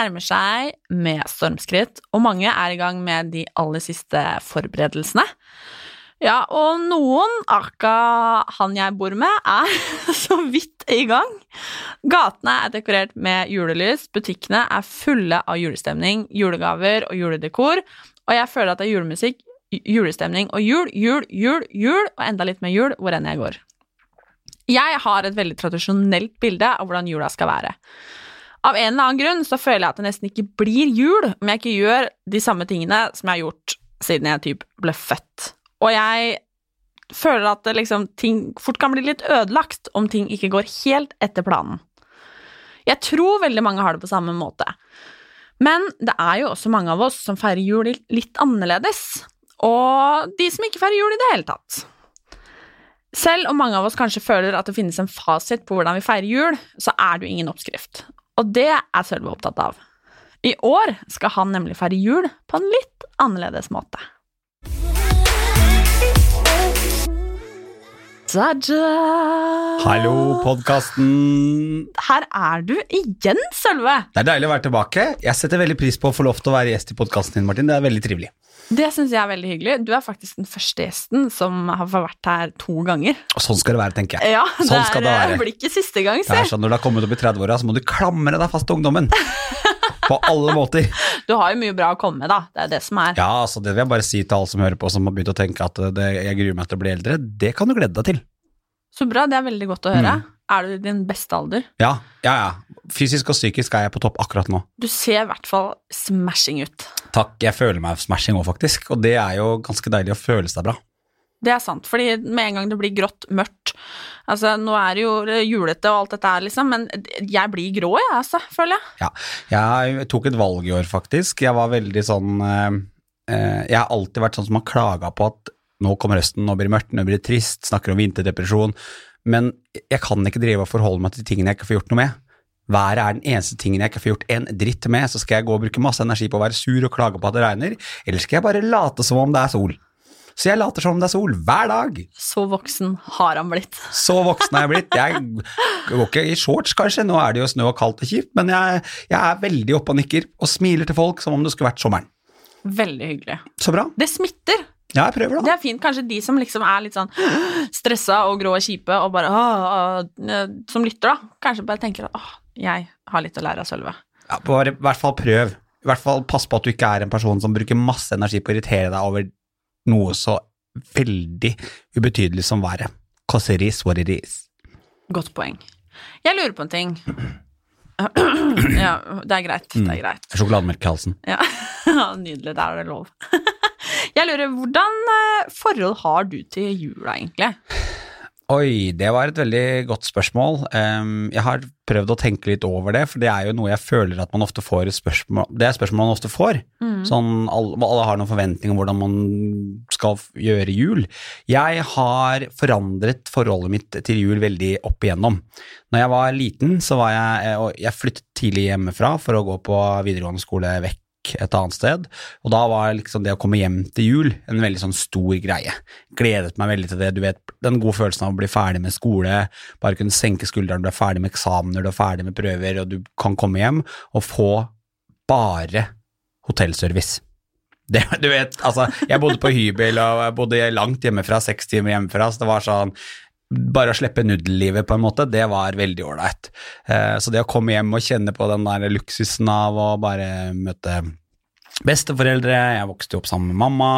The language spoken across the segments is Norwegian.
nærmer seg med stormskritt, og mange er i gang med de aller siste forberedelsene. Ja, og noen, aka han jeg bor med, er så vidt i gang. Gatene er dekorert med julelys, butikkene er fulle av julestemning, julegaver og juledekor, og jeg føler at det er julemusikk, julestemning og jul, jul, jul, jul, og enda litt mer jul hvor enn jeg går. Jeg har et veldig tradisjonelt bilde av hvordan jula skal være. Av en eller annen grunn så føler jeg at det nesten ikke blir jul om jeg ikke gjør de samme tingene som jeg har gjort siden jeg typ ble født. Og jeg føler at det liksom, ting fort kan bli litt ødelagt om ting ikke går helt etter planen. Jeg tror veldig mange har det på samme måte. Men det er jo også mange av oss som feirer jul litt annerledes. Og de som ikke feirer jul i det hele tatt. Selv om mange av oss kanskje føler at det finnes en fasit på hvordan vi feirer jul, så er det jo ingen oppskrift. Og det er Sølve opptatt av. I år skal han nemlig feire jul på en litt annerledes måte. Ta-da! Hallo, podkasten. Her er du igjen, Sølve. Det er deilig å være tilbake. Jeg setter veldig pris på å få lov til å være gjest i podkasten din, Martin. Det er veldig trivelig. Det syns jeg er veldig hyggelig. Du er faktisk den første gjesten som har vært her to ganger. Og sånn skal det være, tenker jeg. Ja, sånn det, skal det er, være. blir ikke siste gang, Det er sånn Når du har kommet opp i 30-åra, så må du klamre deg fast til ungdommen. På alle måter. Du har jo mye bra å komme med, da. Det er det som er. Ja, altså Det vil jeg bare si til alle som hører på, som har begynt å tenke at det, jeg gruer meg til å bli eldre. Det kan du glede deg til. Så bra, det er veldig godt å høre. Mm. Er du i din beste alder? Ja, ja, ja. Fysisk og psykisk er jeg på topp akkurat nå. Du ser i hvert fall smashing ut. Takk, jeg føler meg smashing òg, faktisk. Og det er jo ganske deilig å føle seg bra. Det er sant, fordi med en gang det blir grått, mørkt Altså, nå er det jo julete og alt dette her, liksom, men jeg blir grå, jeg, altså, føler jeg. Ja, jeg tok et valg i år, faktisk. Jeg var veldig sånn eh, eh, Jeg har alltid vært sånn som har klaga på at nå kommer høsten, nå blir det mørkt, nå blir det trist, snakker om vinterdepresjon. Men jeg kan ikke drive og forholde meg til tingene jeg ikke får gjort noe med. Været er den eneste tingen jeg ikke får gjort en dritt med, så skal jeg gå og bruke masse energi på å være sur og klage på at det regner, eller skal jeg bare late som om det er sol? Så jeg later som om det er sol hver dag. Så voksen har han blitt. Så voksen er jeg blitt. Jeg går ikke i shorts, kanskje, nå er det jo snø og kaldt og kjipt, men jeg, jeg er veldig oppe og nikker og smiler til folk som om det skulle vært sommeren. Veldig hyggelig. Så bra. Det smitter. Ja, jeg prøver, Det da. er fint. Kanskje de som liksom er litt sånn stressa og grå og kjipe og bare åh, åh, Som lytter, da. Kanskje bare tenker at åh, jeg har litt å lære av Sølve. Ja, bare, I hvert fall prøv. I hvert fall Pass på at du ikke er en person som bruker masse energi på å irritere deg over noe så veldig ubetydelig som været. Cause it is what it is. Godt poeng. Jeg lurer på en ting. Ja, det er greit. Det er greit. Sjokolademelk i halsen. Ja, Nydelig. Der er det lov. Jeg lurer, hvordan eh, forhold har du til jula, egentlig? Oi, det var et veldig godt spørsmål. Jeg har prøvd å tenke litt over det, for det er jo noe jeg føler at man ofte får et spørsmål Det er spørsmål man ofte får. Sånn, alle, alle har noen forventninger om hvordan man skal gjøre jul. Jeg har forandret forholdet mitt til jul veldig opp igjennom. Når jeg var liten, så var jeg og Jeg flyttet tidlig hjemmefra for å gå på videregående skole vekk et annet sted, og da var liksom det å komme hjem til jul en veldig sånn stor greie. Gledet meg veldig til det, du vet, den gode følelsen av å bli ferdig med skole, bare kunne senke skuldrene, du er ferdig med eksamener, du er ferdig med prøver, og du kan komme hjem og få bare hotellservice. Det, du vet, altså, jeg bodde på hybel, og jeg bodde langt hjemmefra, seks timer hjemmefra, så det var sånn bare å slippe nudellivet, på en måte, det var veldig ålreit. Eh, så det å komme hjem og kjenne på den der luksusen av å bare møte besteforeldre, jeg vokste opp sammen med mamma,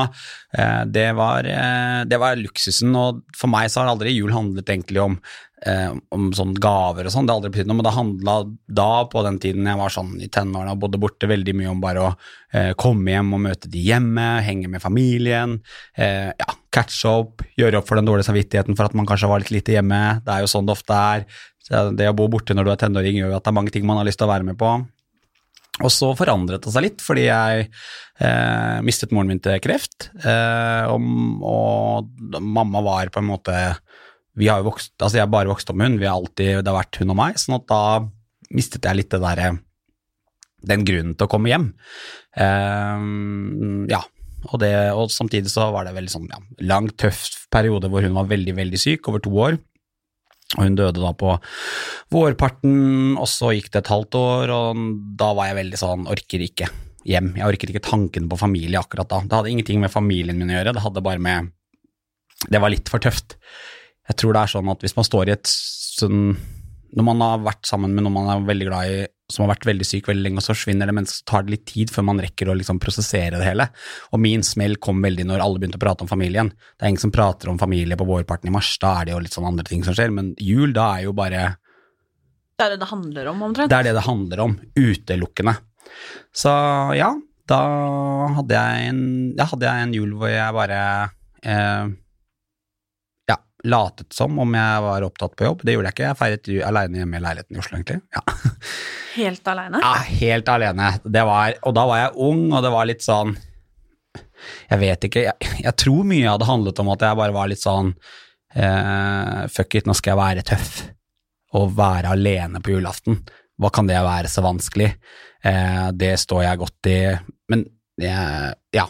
eh, det var, eh, det var luksusen, og for meg så har aldri jul handlet egentlig om, eh, om sånn gaver og sånn, det har aldri betydd noe, men det handla da, på den tiden jeg var sånn i tenårene og bodde borte, veldig mye om bare å eh, komme hjem og møte de hjemme, henge med familien, eh, ja, catche opp, gjøre opp for den dårlige samvittigheten for at man kanskje var litt lite hjemme, det er jo sånn det ofte er, det å bo borte når du er tenåring gjør jo at det er mange ting man har lyst til å være med på, og så forandret det seg litt, fordi jeg eh, mistet moren min til kreft, eh, og, og mamma var på en måte vi har jo vokst, altså Jeg har bare vokst opp med hun, vi har alltid, det har vært hun og meg, sånn at da mistet jeg litt det derre den grunnen til å komme hjem. Eh, ja, og, det, og samtidig så var det veldig sånn ja, lang, tøff periode hvor hun var veldig, veldig syk, over to år. Og hun døde da på vårparten, og så gikk det et halvt år, og da var jeg veldig sånn orker ikke hjem. Jeg orket ikke tanken på familie akkurat da. Det hadde ingenting med familien min å gjøre, det hadde bare med Det var litt for tøft. Jeg tror det er sånn at hvis man står i et sånn Når man har vært sammen med noen man er veldig glad i, som har vært veldig syk veldig lenge, og så forsvinner det, men så tar det litt tid før man rekker å liksom prosessere det hele. Og min smell kom veldig når alle begynte å prate om familien. Det er ingen som prater om familie på vårparten i mars, da er det jo litt sånn andre ting som skjer, men jul, da er jo bare Det er det det handler om, omtrent. Det er det det handler om, utelukkende. Så ja, da hadde jeg en, ja, hadde jeg en jul hvor jeg bare eh, latet som om jeg var opptatt på jobb. Det gjorde jeg ikke, jeg feiret jul alene hjemme i leiligheten i Oslo, egentlig. Ja. Helt aleine? Ja, helt alene. Det var, og da var jeg ung, og det var litt sånn Jeg vet ikke, jeg, jeg tror mye hadde handlet om at jeg bare var litt sånn eh, Fuck it, nå skal jeg være tøff. Og være alene på julaften. Hva kan det være så vanskelig? Eh, det står jeg godt i. Men jeg, ja.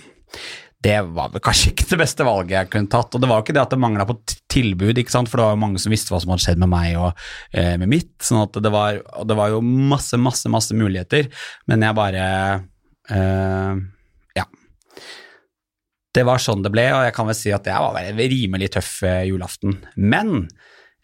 Det var vel kanskje ikke det beste valget jeg kunne tatt. Og det var jo ikke det at det mangla på tilbud, ikke sant? for det var jo mange som visste hva som hadde skjedd med meg og eh, med mitt. sånn at det var, det var jo masse, masse, masse muligheter, men jeg bare eh, Ja. Det var sånn det ble, og jeg kan vel si at jeg var en rimelig tøff eh, julaften. Men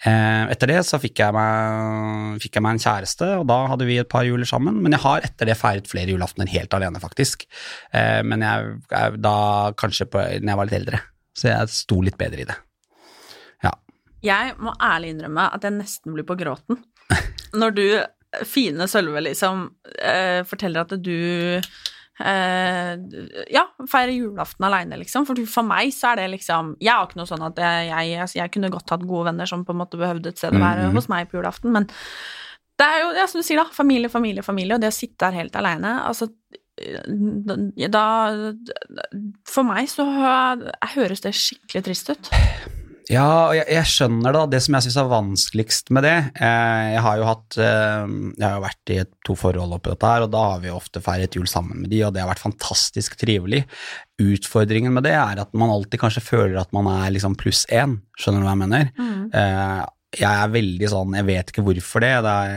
etter det så fikk jeg, meg, fikk jeg meg en kjæreste, og da hadde vi et par juler sammen. Men jeg har etter det feiret flere julaftener helt alene, faktisk. Eh, men jeg, jeg da kanskje på, når jeg var litt eldre, så jeg sto litt bedre i det. Ja. Jeg må ærlig innrømme at jeg nesten blir på gråten når du, fine Sølve, liksom eh, forteller at du eh, ja, feire julaften aleine, liksom. For, for meg så er det liksom Jeg har ikke noe sånn at jeg, jeg, altså, jeg kunne godt hatt gode venner som på en måte behøvde et sted å være Mhm. hos meg på julaften, men det er jo, ja, som du sier, da, familie, familie, familie, og det å sitte der helt aleine, altså da For meg så hø- høres det skikkelig trist ut. Ja, jeg, jeg skjønner det. Det som jeg syns er vanskeligst med det eh, Jeg har jo hatt eh, Jeg har jo vært i to forhold oppi dette her, og da har vi ofte feiret jul sammen med de, og det har vært fantastisk trivelig. Utfordringen med det er at man alltid kanskje føler at man er liksom pluss én. Skjønner du hva jeg mener? Eh, jeg er veldig sånn, jeg vet ikke hvorfor det,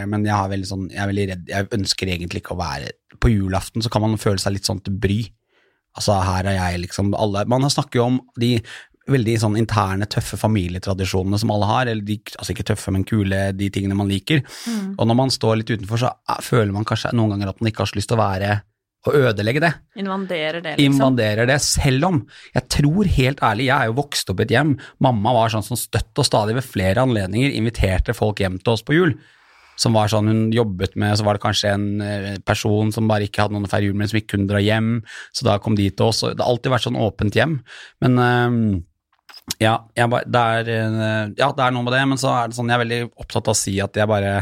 men jeg, er veldig sånn, jeg er veldig redd Jeg ønsker egentlig ikke å være På julaften så kan man føle seg litt sånn til bry. Altså, her er jeg liksom alle Man snakker jo om de veldig sånn interne, tøffe familietradisjonene som alle har, eller de, altså ikke tøffe, men kule, de tingene man liker. Og når man står litt utenfor, så eh, føler man kanskje noen ganger at man ikke har så lyst til å være og ødelegge det. Invanderer det, liksom. Invanderer det, selv om jeg tror helt ærlig, jeg er jo vokst opp i et hjem, mamma var sånn som støtt og stadig ved flere anledninger inviterte folk hjem til oss på jul. Som var sånn hun jobbet med, så var det kanskje en eh, person som bare ikke hadde noen å feire jul med, som ikke kunne dra hjem, så da kom de til oss. Det har alltid vært sånn åpent hjem. Men eh, ja, bare, det er, eh, ja, det er noe med det, men så er det sånn, jeg er veldig opptatt av å si at jeg bare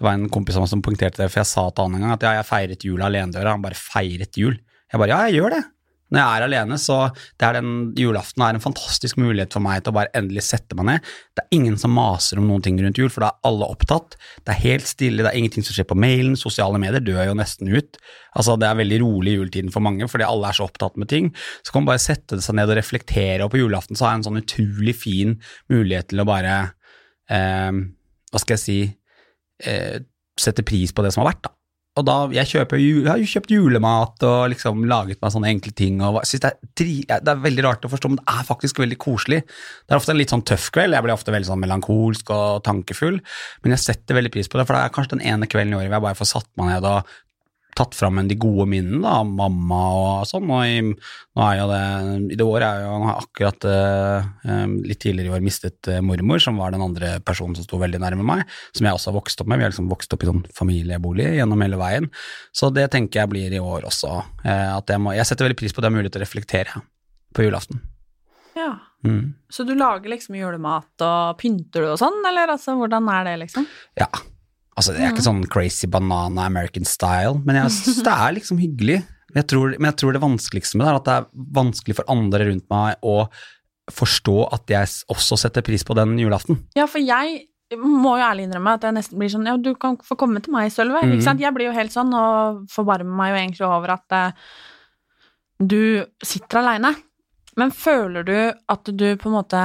Det var en kompis av meg som punkterte det, for jeg sa til han en gang at ja, jeg feiret jul alene. Han bare feiret jul. Jeg bare ja, jeg gjør det. Når jeg er alene, så det er den julaften er en fantastisk mulighet for meg til å bare endelig sette meg ned. Det er ingen som maser om noen ting rundt jul, for da er alle opptatt. Det er helt stille, det er ingenting som skjer på mailen, sosiale medier dør jo nesten ut. Altså, det er veldig rolig i juletiden for mange, fordi alle er så opptatt med ting. Så kan man bare sette seg ned og reflektere, og på julaften så har jeg en sånn utrolig fin mulighet til å bare eh, Hva skal jeg si eh, Sette pris på det som har vært, da. Og da, jeg, kjøper, jeg har jo kjøpt julemat og liksom laget meg sånne enkle ting. og synes det, er det er veldig rart å forstå, men det er faktisk veldig koselig. Det er ofte en litt sånn tøff kveld, jeg blir ofte veldig sånn melankolsk og tankefull, men jeg setter veldig pris på det, for det er kanskje den ene kvelden i året hvor jeg bare får satt meg ned og tatt fram en de gode minnene da, mamma og sånn. Og i, nå er jo det, I det året er jo han har akkurat eh, eh, litt tidligere i år mistet eh, mormor, som var den andre personen som sto veldig nærme meg, som jeg også har vokst opp med. Vi har liksom vokst opp i sånn familiebolig gjennom hele veien. Så det tenker jeg blir i år også. eh, at jeg, må, jeg setter veldig pris på at jeg har mulighet til å reflektere på julaften. Ja. Mm. Så du lager liksom julemat og pynter du og sånn, eller altså, hvordan er det, liksom? Ja. Altså, det er ikke sånn crazy banana American style, men jeg synes det er liksom hyggelig. Men jeg, tror, men jeg tror det vanskeligste med det er at det er vanskelig for andre rundt meg å forstå at jeg også setter pris på den julaften. Ja, for jeg må jo ærlig innrømme at jeg nesten blir sånn Ja, du kan få komme til meg, Sølve. Mm. Ikke sant? Jeg blir jo helt sånn og forbarmer meg jo egentlig over at uh, du sitter aleine. Men føler du at du på en måte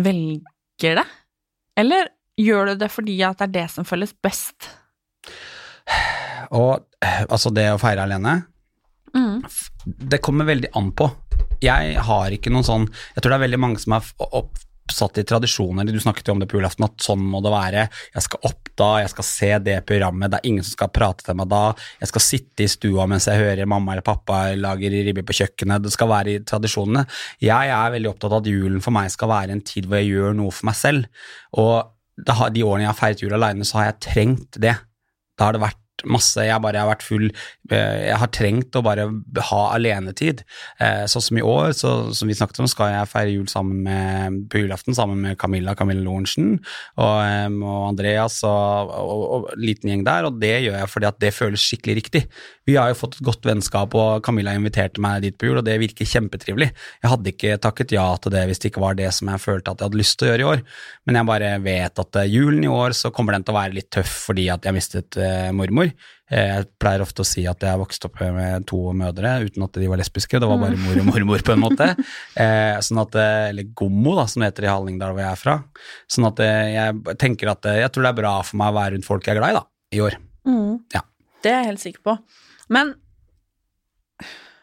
velger det? Eller Gjør du det fordi at det er det som føles best? Og altså, det å feire alene Mm. Det kommer veldig an på. Jeg har ikke noen sånn Jeg tror det er veldig mange som er opp oppsatt i tradisjoner. Du snakket jo om det på julaften, at sånn må det være. Jeg skal opp da, jeg skal se det programmet, det er ingen som skal prate til meg da. Jeg skal sitte i stua mens jeg hører mamma eller pappa lager ribbe på kjøkkenet. Det skal være i tradisjonene. Jeg er veldig opptatt av at julen for meg skal være en tid hvor jeg gjør noe for meg selv. Og de årene jeg har feiret jul alene, så har jeg trengt det. Da har det vært masse, jeg bare har vært full eh, Jeg har trengt å bare ha alenetid. Eh, Sånn som i år, så, som vi snakket om, skal jeg feire jul sammen med, på julaften sammen med Camilla Camilla Lorentzen og, og Andreas og, og, og en liten gjeng der, og det gjør jeg fordi at det føles skikkelig riktig. Vi har jo fått et godt vennskap, og Camilla inviterte meg dit på jul, og det virker kjempetrivelig. Jeg hadde ikke takket ja til det hvis det ikke var det som jeg følte at jeg hadde lyst til å gjøre i år, men jeg bare vet at eh, julen i år så kommer den til å være litt tøff fordi at jeg mistet eh, mormor. Eh, Jeg pleier ofte å si at jeg vokste opp med to mødre uten at de var lesbiske, det var bare mor og mormor på en måte. Eh, sånn at, eh, eller gommo, da, som det heter i Hallingdal hvor jeg er fra. Sånn at jeg tenker at jeg tror det er bra for meg å være rundt folk jeg er glad i, da, i år. Mm. Ja. Det er jeg helt sikker på. Men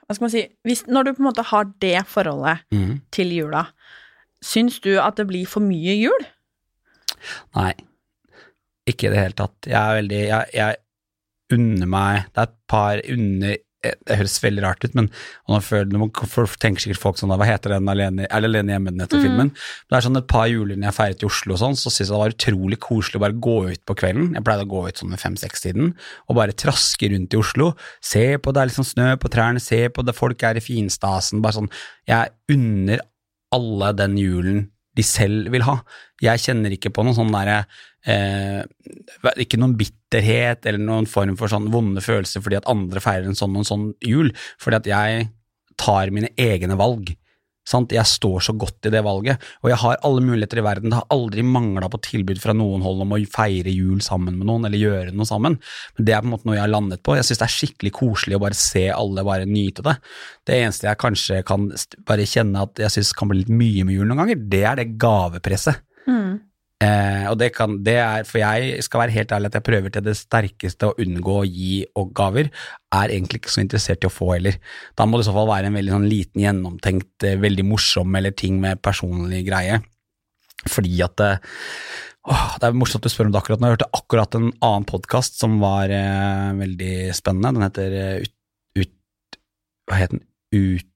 hva skal man si hvis, Når du på en måte har det forholdet mm. til jula, syns du at det blir for mye jul? Nei, ikke i det hele tatt. Jeg er veldig Jeg, jeg unner meg Det er et par under eh, Det høres veldig rart ut, men og nå føler, nå tenker sikkert folk sånn Hva heter den alene, eller Alene hjemme den heter filmen? Det er sånn et par juler når jeg feiret i Oslo og sånn, så syntes jeg det var utrolig koselig å bare gå ut på kvelden. Jeg pleide å gå ut sånn ved fem-seks-tiden og bare traske rundt i Oslo. Se på det er liksom snø på trærne, se på det folk er i finstasen. Bare sånn Jeg unner alle den julen de selv vil ha. Jeg kjenner ikke på noen sånn derre eh, Ikke noen bitterhet eller noen form for sånn vonde følelser fordi at andre feirer en sånn og en sånn jul, fordi at jeg tar mine egne valg. Sant? Jeg står så godt i det valget, og jeg har alle muligheter i verden. Det har aldri mangla på tilbud fra noen hold om å feire jul sammen med noen, eller gjøre noe sammen. Men det er på en måte noe jeg har landet på. Jeg syns det er skikkelig koselig å bare se alle bare nyte det. Det eneste jeg kanskje kan bare kjenne at jeg syns kan bli litt mye med jul noen ganger, det er det gavepresset. Eh, og det kan, det er, for jeg skal være helt ærlig at jeg prøver til det sterkeste å unngå å gi og gaver, er egentlig ikke så interessert i å få heller. Da må det i så fall være en veldig sånn liten gjennomtenkt, eh, veldig morsom eller ting med personlig greie. Fordi at eh, åh, Det er morsomt at du spør om det akkurat nå. Jeg hørte akkurat en annen podkast som var eh, veldig spennende. Den heter eh, ut, ut, Hva het den? Ut,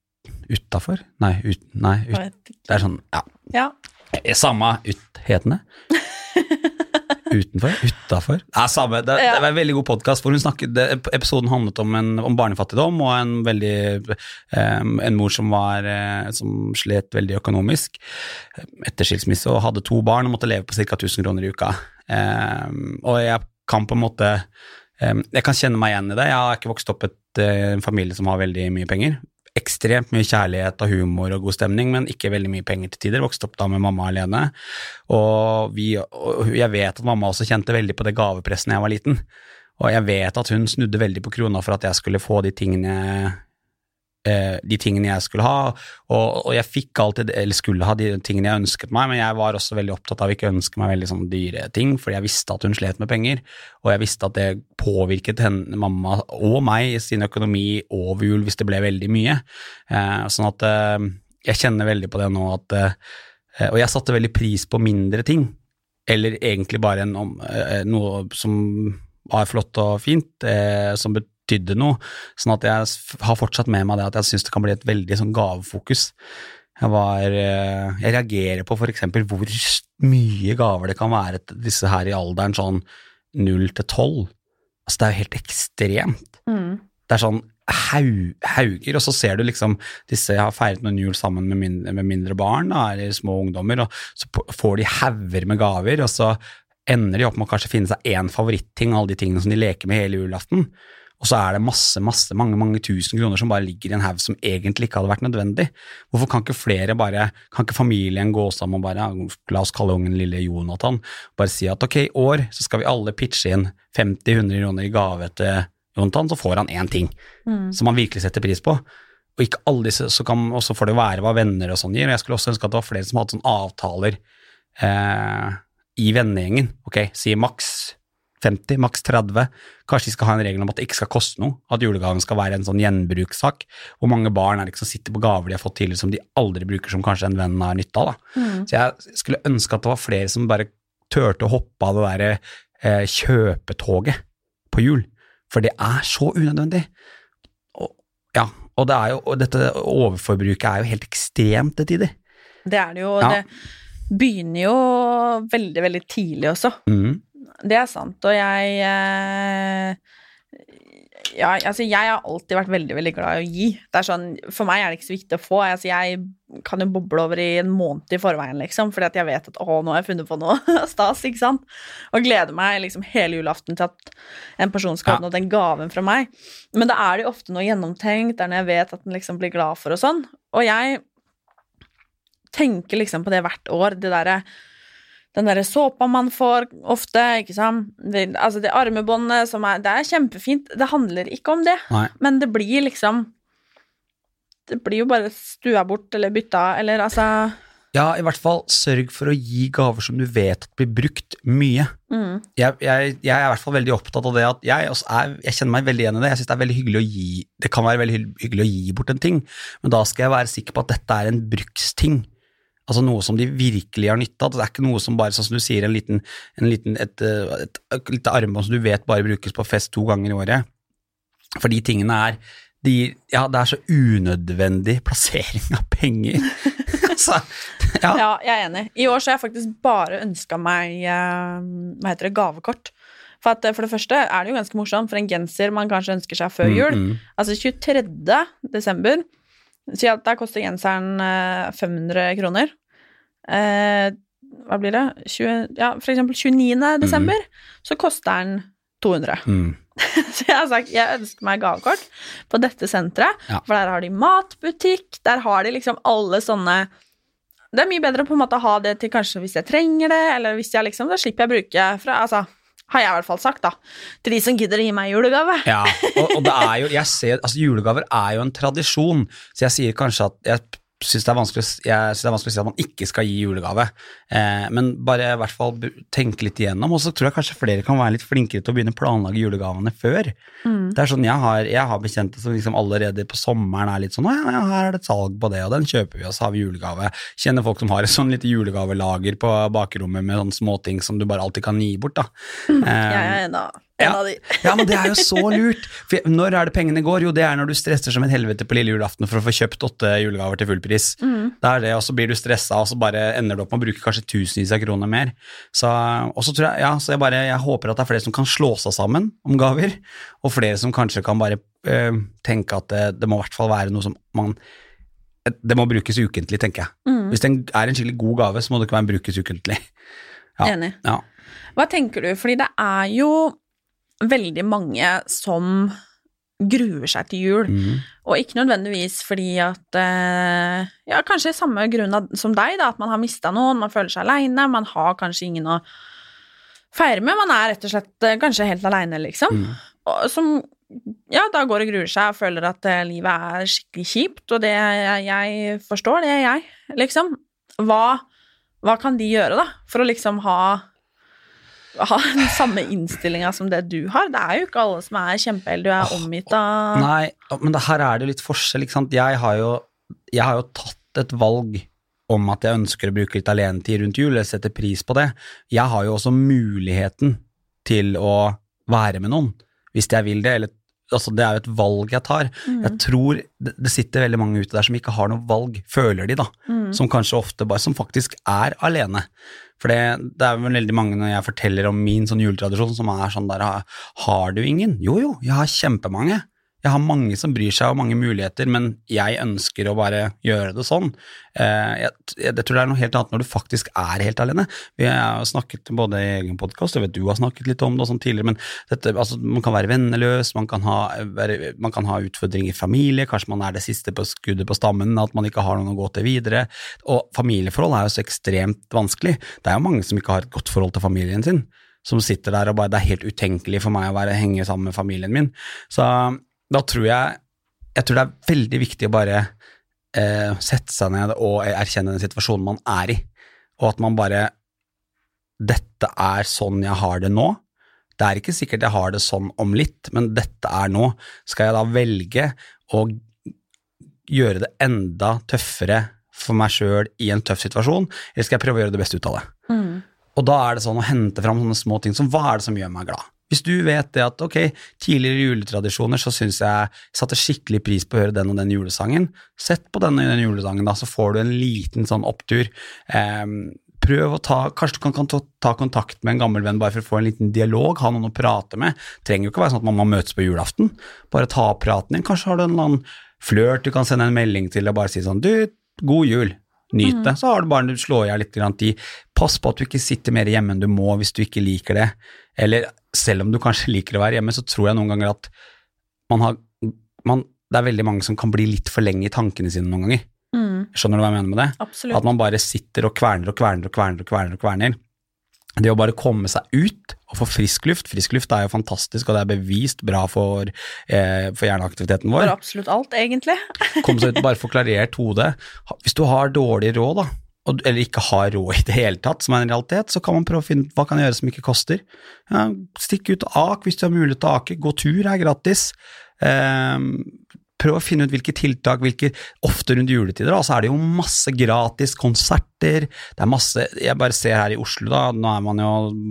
Utafor? Nei, ut, nei ut, det er sånn, ja. Ja. Eh, Samme uthetene. Utenfor? Utafor? Ja, samme. Det, det var en veldig god podkast hvor hun snakket det, Episoden handlet om, en, om barnefattigdom og en veldig um, En mor som var eh, som slet veldig økonomisk eh, etter skilsmisse og hadde to barn og måtte leve på ca. 1000 kroner i uka. Um, og jeg kan på en måte um, Jeg kan kjenne meg igjen i det. Jeg har ikke vokst opp i en familie som har veldig mye penger ekstremt mye kjærlighet og humor og god stemning, men ikke veldig mye penger til tider. Vokste opp da med mamma alene. Og, vi, og jeg vet at mamma også kjente veldig på det gavepresset da jeg var liten. Og jeg vet at hun snudde veldig på krona for at jeg skulle få de tingene eh, de tingene jeg skulle ha, og, og jeg fikk alltid, eller skulle ha de tingene jeg ønsket meg, men jeg var også veldig opptatt av ikke å ønske meg veldig sånn dyre ting, fordi jeg visste at hun slet med penger, og jeg visste at det påvirket henne, mamma og meg i sin økonomi over jul hvis det ble veldig mye. Eh, sånn at eh, jeg kjenner veldig på det nå at eh, Og jeg satte veldig pris på mindre ting, eller egentlig bare en, eh, noe som var flott og fint, eh, som betydde noe. Sånn at jeg har fortsatt med meg det at jeg syns det kan bli et veldig sånn gavefokus. Jeg, var, eh, jeg reagerer på eksempel hvor mye gaver det kan være til disse her i alderen sånn 0 til 12. Altså det er jo helt ekstremt. Mm. Det er sånn haug, hauger, og så ser du liksom disse har feiret noen jul sammen med, mindre, med mindre barn, da, eller små ungdommer, og så får de hauger med gaver, og så ender de opp med å kanskje finne seg én favoritting av alle de tingene som de leker med hele julaften. Og så er det masse, masse, mange mange tusen kroner som bare ligger i en haug som egentlig ikke hadde vært nødvendig. Hvorfor kan ikke flere bare, kan ikke familien gå sammen og bare, la oss kalle ungen lille Jonathan, bare si at ok, i år så skal vi alle pitche inn 50-100 kroner i gave til Jonathan, så får han én ting Mm. som han virkelig setter pris på. Og ikke alle disse, så kan, og så får det være hva venner og sånn gir. Og jeg skulle også ønske at det var flere som hadde sånne avtaler eh, i vennegjengen, ok, si maks 50, maks 30, kanskje de skal ha en regel om at det ikke skal koste noe, at julegaven skal være en sånn gjenbrukssak. Hvor mange barn er det ikke som sitter på gaver de har fått tidligere som de aldri bruker, som kanskje en venn har nytte av. Mm. Så jeg skulle ønske at det var flere som bare turte å hoppe av det derre eh, kjøpetoget på jul, for det er så unødvendig. Og, ja, og, det er jo, og dette overforbruket er jo helt ekstremt til tider. Det er det jo. og Ja. Det begynner jo veldig, veldig tidlig også. Mm. Det er sant, og jeg eh, Ja, altså, jeg har alltid vært veldig, veldig glad i å gi. Det er sånn, For meg er det ikke så viktig å få. Altså, jeg kan jo boble over i en måned i forveien, liksom, fordi at jeg vet at å, nå har jeg funnet på noe stas, ikke sant? Og gleder meg liksom hele julaften til at en person skal Ja. oppnå den gaven fra meg. Men da er det jo ofte noe gjennomtenkt, det er når jeg vet at den liksom blir glad for og sånn. Og jeg tenker liksom på det hvert år, det derre den derre såpa man får ofte, ikke sant. Det, altså det armebåndet som er Det er kjempefint, det handler ikke om det, Nei. men det blir liksom Det blir jo bare stua bort eller bytta, eller altså Ja, i hvert fall sørg for å gi gaver som du vet at blir brukt mye. mm, Jeg, jeg, jeg er i hvert fall veldig opptatt av det at jeg, også er, jeg kjenner meg veldig igjen i det. Jeg synes det er veldig hyggelig å gi Det kan være veldig hyggelig å gi bort en ting, men da skal jeg være sikker på at dette er en bruksting. Altså noe som de virkelig har nytte av. Det er ikke noe som bare, sånn som du sier, en liten, en liten et, et, et lite armbånd som du vet bare brukes på fest to ganger i året. For de tingene er de, Ja, det er så unødvendig plassering av penger. altså, ja. Ja, jeg er enig. I år så har jeg faktisk bare ønska meg eh, Hva heter det, gavekort. For, at, for det første er det jo ganske morsomt, for en genser man kanskje ønsker seg før jul Mm, mm. Altså 23. desember Si at der koster genseren eh, 500 kroner. Eh, hva blir det? 20, ja, for eksempel 29. desember, så koster den 200. Mm. Så jeg har sagt jeg ønsker meg gavekort på dette senteret, Ja. for der har de matbutikk, der har de liksom alle sånne Det er mye bedre på en måte å ha det til kanskje hvis jeg trenger det, eller hvis jeg liksom Da slipper jeg å bruke fra Altså, har jeg i hvert fall sagt, da. Til de som gidder å gi meg julegave. Ja, og, og det er jo, jeg ser, altså julegaver er jo en tradisjon, så jeg sier kanskje at jeg syns det, er vanskelig jeg synes det er vanskelig å si at man ikke skal gi julegave, eh, men bare i hvert fall tenke litt igjennom, og så tror jeg kanskje flere kan være litt flinkere til å begynne å planlegge julegavene før. Mm. Det er sånn, Jeg har, jeg har bekjente som liksom allerede på sommeren er litt sånn ja, ja, her er det et salg på det, og den kjøper vi, og så har vi julegave. Kjenner folk som har et sånn lite julegavelager på bakrommet med sånne småting som du bare alltid kan gi bort. da. Mm, Eh, er en av, en Ja. ja, men det er jo så lurt. For når er det pengene går? Jo, det er når du stresser som en helvete på lille julaften for å få kjøpt åtte julegaver til full pris. Mm. Det er det, og så blir du stressa, og så bare ender du opp med å bruke kanskje tusenvis av kroner mer. Så, og så tror jeg, ja, så jeg bare, jeg håper at det er flere som kan slå seg sammen om gaver, og flere som kanskje kan bare øh, tenke at det, det må i hvert fall være noe som man det må brukes ukentlig, tenker jeg. Mm. Hvis det er en skikkelig god gave, så må det ikke være en brukes ukentlig. Ja. Enig. Ja. Hva tenker du? Fordi det er jo veldig mange som gruer seg til jul. Mm. Og ikke nødvendigvis fordi at eh, Ja, kanskje samme grunn som deg, da, at man har mista noen, man føler seg aleine, man har kanskje ingen å feire med, man er rett og slett eh, kanskje helt aleine, liksom. Mm. Og som ja, da går og gruer seg og føler at eh, livet er skikkelig kjipt, og det jeg, jeg forstår, det er jeg, liksom. Hva, hva kan de gjøre, da, for å liksom ha ha den samme innstillinga som det du har? Det er jo ikke alle som er kjempeheldige, du er omgitt av Nei, men det, her er det litt forskjell, ikke sant. Jeg har jo, jeg har jo tatt et valg om at jeg ønsker å bruke litt alenetid rundt jul, jeg setter pris på det. Jeg har jo også muligheten til å være med noen, hvis jeg vil det, eller altså det er jo et valg jeg tar. Mm. Jeg tror det, det sitter veldig mange ute der som ikke har noe valg, føler de da, Mm. som kanskje ofte bare, som faktisk er alene. For det, det er vel veldig mange når jeg forteller om min sånn juletradisjon som er sånn der, har du ingen? Jo jo, jeg har kjempemange. Jeg har mange som bryr seg og mange muligheter, men jeg ønsker å bare gjøre det sånn. Eh, jeg, jeg, jeg tror det er noe helt annet når du faktisk er helt alene. Vi har snakket både i egen podkast, jeg vet du har snakket litt om det og sånn tidligere, men dette, altså, man kan være venneløs, man kan, ha, man kan ha utfordringer i familie, kanskje man er det siste på skuddet på stammen, at man ikke har noen å gå til videre. Og familieforhold er jo så ekstremt vanskelig. Det er jo mange som ikke har et godt forhold til familien sin som sitter der og bare Det er helt utenkelig for meg å være henge sammen med familien min. Så da tror jeg Jeg tror det er veldig viktig å bare eh, sette seg ned og erkjenne den situasjonen man er i, og at man bare dette er sånn jeg har det nå. Det er ikke sikkert jeg har det sånn om litt, men dette er nå. Skal jeg da velge å gjøre det enda tøffere for meg sjøl i en tøff situasjon, eller skal jeg prøve å gjøre det beste ut av det? Mm. Og da er det sånn å hente fram sånne små ting som hva er det som gjør meg glad? Hvis du vet det at ok, tidligere juletradisjoner så syns jeg satte skikkelig pris på å høre den og den julesangen, sett på den og den julesangen, da, så får du en liten sånn opptur. Um, prøv å ta Kanskje du kan, kan ta, ta, kontakt med en gammel venn bare for å få en liten dialog, ha noen å prate med. Trenger jo ikke være sånn at man må møtes på julaften. Bare ta opp praten din. Kanskje har du en eller annen flørt du kan sende en melding til og bare si sånn Du, god jul. Nyt det. Mm. Så har du bare du slår i litt tid. Pass på at du ikke sitter mer hjemme enn du må hvis du ikke liker det. Eller selv om du kanskje liker å være hjemme, så tror jeg noen ganger at man har man, Det er veldig mange som kan bli litt for lenge i tankene sine noen ganger. Mm. Skjønner du hva jeg mener med det? Absolutt. At man bare sitter og kverner og kverner og kverner og kverner. og kverner. Det å bare komme seg ut og få frisk luft Frisk luft er jo fantastisk, og det er bevist bra for, eh, for hjerneaktiviteten vår. For absolutt alt, egentlig. komme seg ut, bare få klarert hodet. Hvis du har dårlig råd, da, eller ikke har råd i det hele tatt, som er en realitet, så kan man prøve å finne hva kan jeg gjøre som ikke koster. Ja, stikk ut og ak hvis du har mulighet til å ake. Gå tur er gratis. Eh, prøv å finne ut hvilke tiltak, hvilke Ofte rundt juletider da, så er det jo masse gratis konserter. Det er masse Jeg bare ser her i Oslo, da, nå er man jo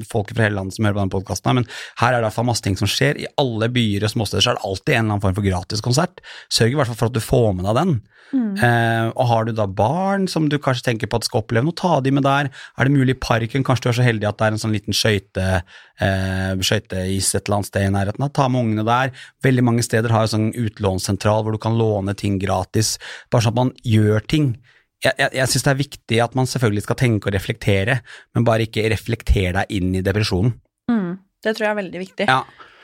folk fra hele landet som hører på denne podkasten, men her er det i hvert fall masse ting som skjer. I alle byer og småsteder så er det alltid en eller annen form for gratis konsert. Sørg i hvert fall for at du får med deg den. Mm. Eh, og har du da barn som du kanskje tenker på at skal oppleve noe, ta de med der. Er det mulig i parken, kanskje du er så heldig at det er en sånn liten skøyte, eh, skøyteis et eller annet sted i nærheten, ta med ungene der. Veldig mange steder har jo sånn utlånssentral hvor du kan låne ting gratis, bare sånn at man gjør ting. Jeg, jeg, jeg syns det er viktig at man selvfølgelig skal tenke og reflektere, men bare ikke reflektere deg inn i depresjonen. Mm, det tror jeg er veldig viktig. Ja.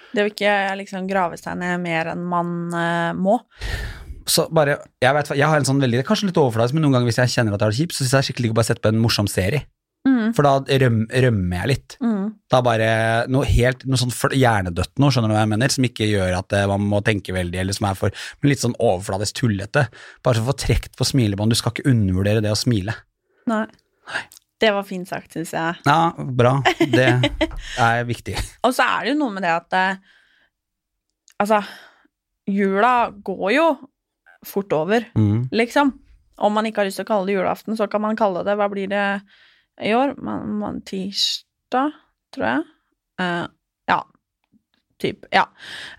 Det å ikke liksom grave seg ned mer enn man uh, må. Så bare, jeg, vet, jeg har en sånn veldig, kanskje litt overfladisk, men noen ganger hvis jeg kjenner at jeg har det kjipt, så syns jeg det er skikkelig å bare sette på en morsom serie. Mm. For da røm, rømmer jeg litt. Mm. Da bare noe helt, noe sånn hjernedødt noe, skjønner du hva jeg mener, som ikke gjør at eh, man må tenke veldig, eller som er for men litt sånn overfladisk tullete. Bare få trukket på smilebånd. Du skal ikke undervurdere det å smile. Nei. Det var fint sagt, syns jeg. Ja, bra. Det er viktig. Og så er det jo noe med det at eh, Altså, jula går jo fort over, mm. liksom. Om man ikke har lyst til å kalle det julaften, så kan man kalle det Hva blir det i år? men, men tirsdag, tror jeg. Uh, ja. Typ. Ja.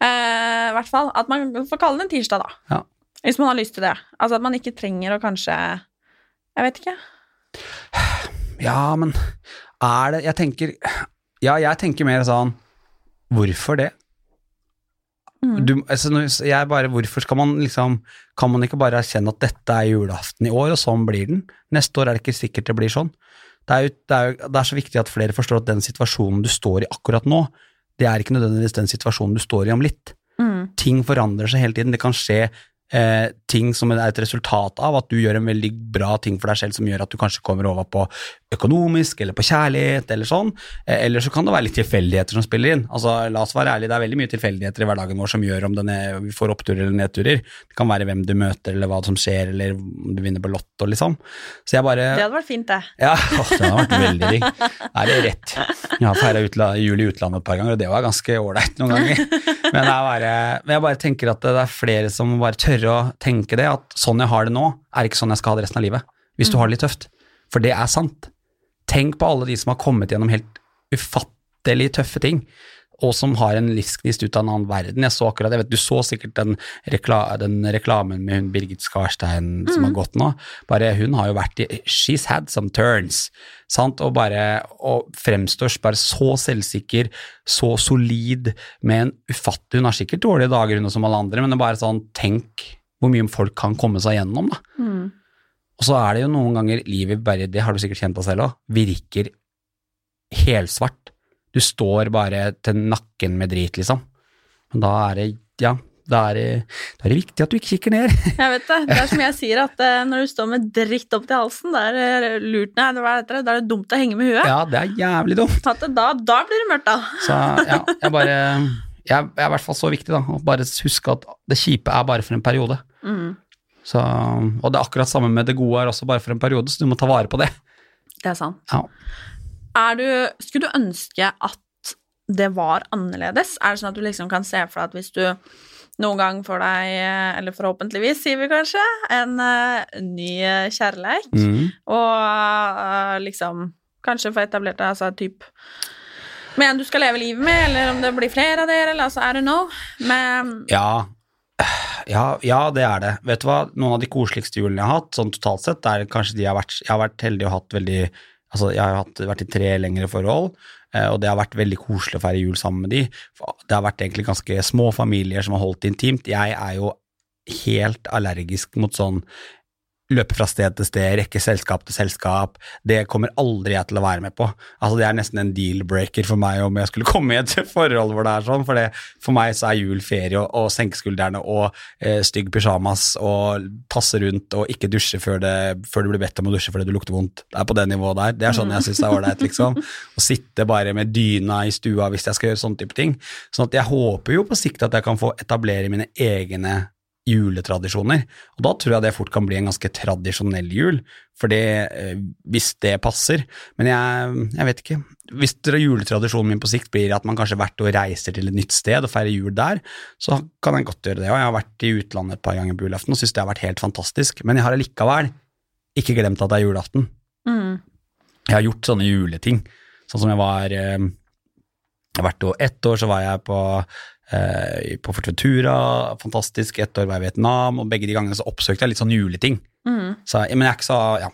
Uh, I hvert fall. At man får kalle det en tirsdag, da. Ja. Hvis man har lyst til det. Altså at man ikke trenger å kanskje Jeg vet ikke. Ja, men er det Jeg tenker Ja, jeg tenker mer sånn Hvorfor det? Mm. Du, altså, jeg bare, hvorfor skal man liksom Kan man ikke bare erkjenne at dette er julaften i år, og sånn blir den? Neste år er det ikke sikkert det blir sånn. Det er, jo, det, er jo, det er, så viktig at flere forstår at den situasjonen du står i akkurat nå, det er ikke nødvendigvis den situasjonen du står i om litt. Mm. Ting forandrer seg hele tiden. Det kan skje eh, ting som er et resultat av at du gjør en veldig bra ting for deg selv som gjør at du kanskje kommer over på økonomisk eller på kjærlighet eller sånn. Eh, eller så kan det være litt tilfeldigheter som spiller inn. Altså, La oss være ærlige, det er veldig mye tilfeldigheter i hverdagen vår som gjør om er, vi får oppturer eller nedturer. Det kan være hvem du møter eller hva som skjer eller om du vinner på Lotto, liksom. Så jeg bare Det hadde vært fint, det. Ja, å, det hadde vært veldig digg. Er det rett? Jeg har feira jul i utlandet et par ganger, og det var ganske ålreit noen ganger. Men jeg, bare, men jeg bare tenker at det er flere som bare tørre å tenke det, at sånn jeg har det nå, er ikke sånn jeg skal ha det resten av livet. Hvis du mm. har det litt tøft. For det er sant. Tenk på alle de som har kommet gjennom helt ufattelig tøffe ting, og som har en livsgnist ut av en annen verden. Jeg så akkurat, jeg vet, Du så sikkert den, rekla, den reklamen med hun Birgit Skarstein mm. som har gått nå. Bare Hun har jo vært i She's had some turns. sant, Og bare og fremstår bare så selvsikker, så solid, med en ufattelig Hun har sikkert dårlige dager, hun som alle andre, men det er bare sånn Tenk hvor mye folk kan komme seg gjennom, da. Mm. Og så er det jo noen ganger livet bare, det har du sikkert kjent deg selv òg, virker helsvart. Du står bare til nakken med drit, liksom. Men da er det, ja, da er er det viktig at du ikke kikker ned. jeg vet det. Det er som jeg sier, at uh, når du står med dritt opp til halsen, da er det lurt ned, da er det dumt å henge med huet. Ja, det er jævlig dumt. Da, da blir det mørkt, da. Så ja, jeg bare jeg, jeg er i hvert fall så viktig, da. Å bare huske at det kjipe er bare for en periode. Mm. Så, og det er akkurat samme med det gode er også bare for en periode, så du må ta vare på det. Det er sant. Ja. Du, skulle du ønske at det var annerledes? Er det sånn at du liksom kan se for deg at hvis du noen gang får deg, eller forhåpentligvis, sier vi kanskje, en uh, ny kjærleik, Mm. og uh, liksom kanskje få etablert deg altså typ med en du skal leve livet med, eller om det blir flere av dere, eller altså I don't know. Men Ja. ja, ja, det er det. Vet du hva, noen av de koseligste julene jeg har hatt, sånn totalt sett, er kanskje de jeg har vært Jeg har vært heldig og hatt veldig Altså, jeg har hatt, vært i tre lengre forhold, eh, og det har vært veldig koselig å feire jul sammen med de. Det har vært egentlig ganske små familier som har holdt intimt. Jeg er jo helt allergisk mot sånn løpe fra sted til sted, rekke selskap til selskap. Det kommer aldri jeg til å være med på. Altså Det er nesten en deal-breaker for meg om jeg skulle komme i et forhold hvor det er sånn. For, det, for meg så er jul ferie og, og senke skuldrene og eh, stygg pysjamas og tasse rundt og ikke dusje før det, før du blir bedt om å dusje fordi du lukter vondt. Det er på det nivået der. Det er sånn jeg syns det er ålreit, liksom. Å sitte bare med dyna i stua hvis jeg skal gjøre sånne type ting. Sånn at jeg håper jo på sikt at jeg kan få etablere mine egne juletradisjoner. Og da tror jeg det fort kan bli en ganske tradisjonell jul, for det, eh, hvis det passer. Men jeg, jeg vet ikke. Hvis juletradisjonen min på sikt blir at man kanskje hvert år reiser til et nytt sted og feirer jul der, så kan jeg godt gjøre det. Og jeg har vært i utlandet et par ganger på julaften og syns det har vært helt fantastisk. Men jeg har allikevel ikke glemt at det er julaften. mm, Jeg har gjort sånne juleting. Sånn som jeg var hvert har vært jo ett år, så var jeg på eh, på Fortventura, fantastisk. Ett år var jeg i Vietnam, og begge de gangene så oppsøkte jeg litt sånn juleting. mm. Så, men jeg er ikke så Ja.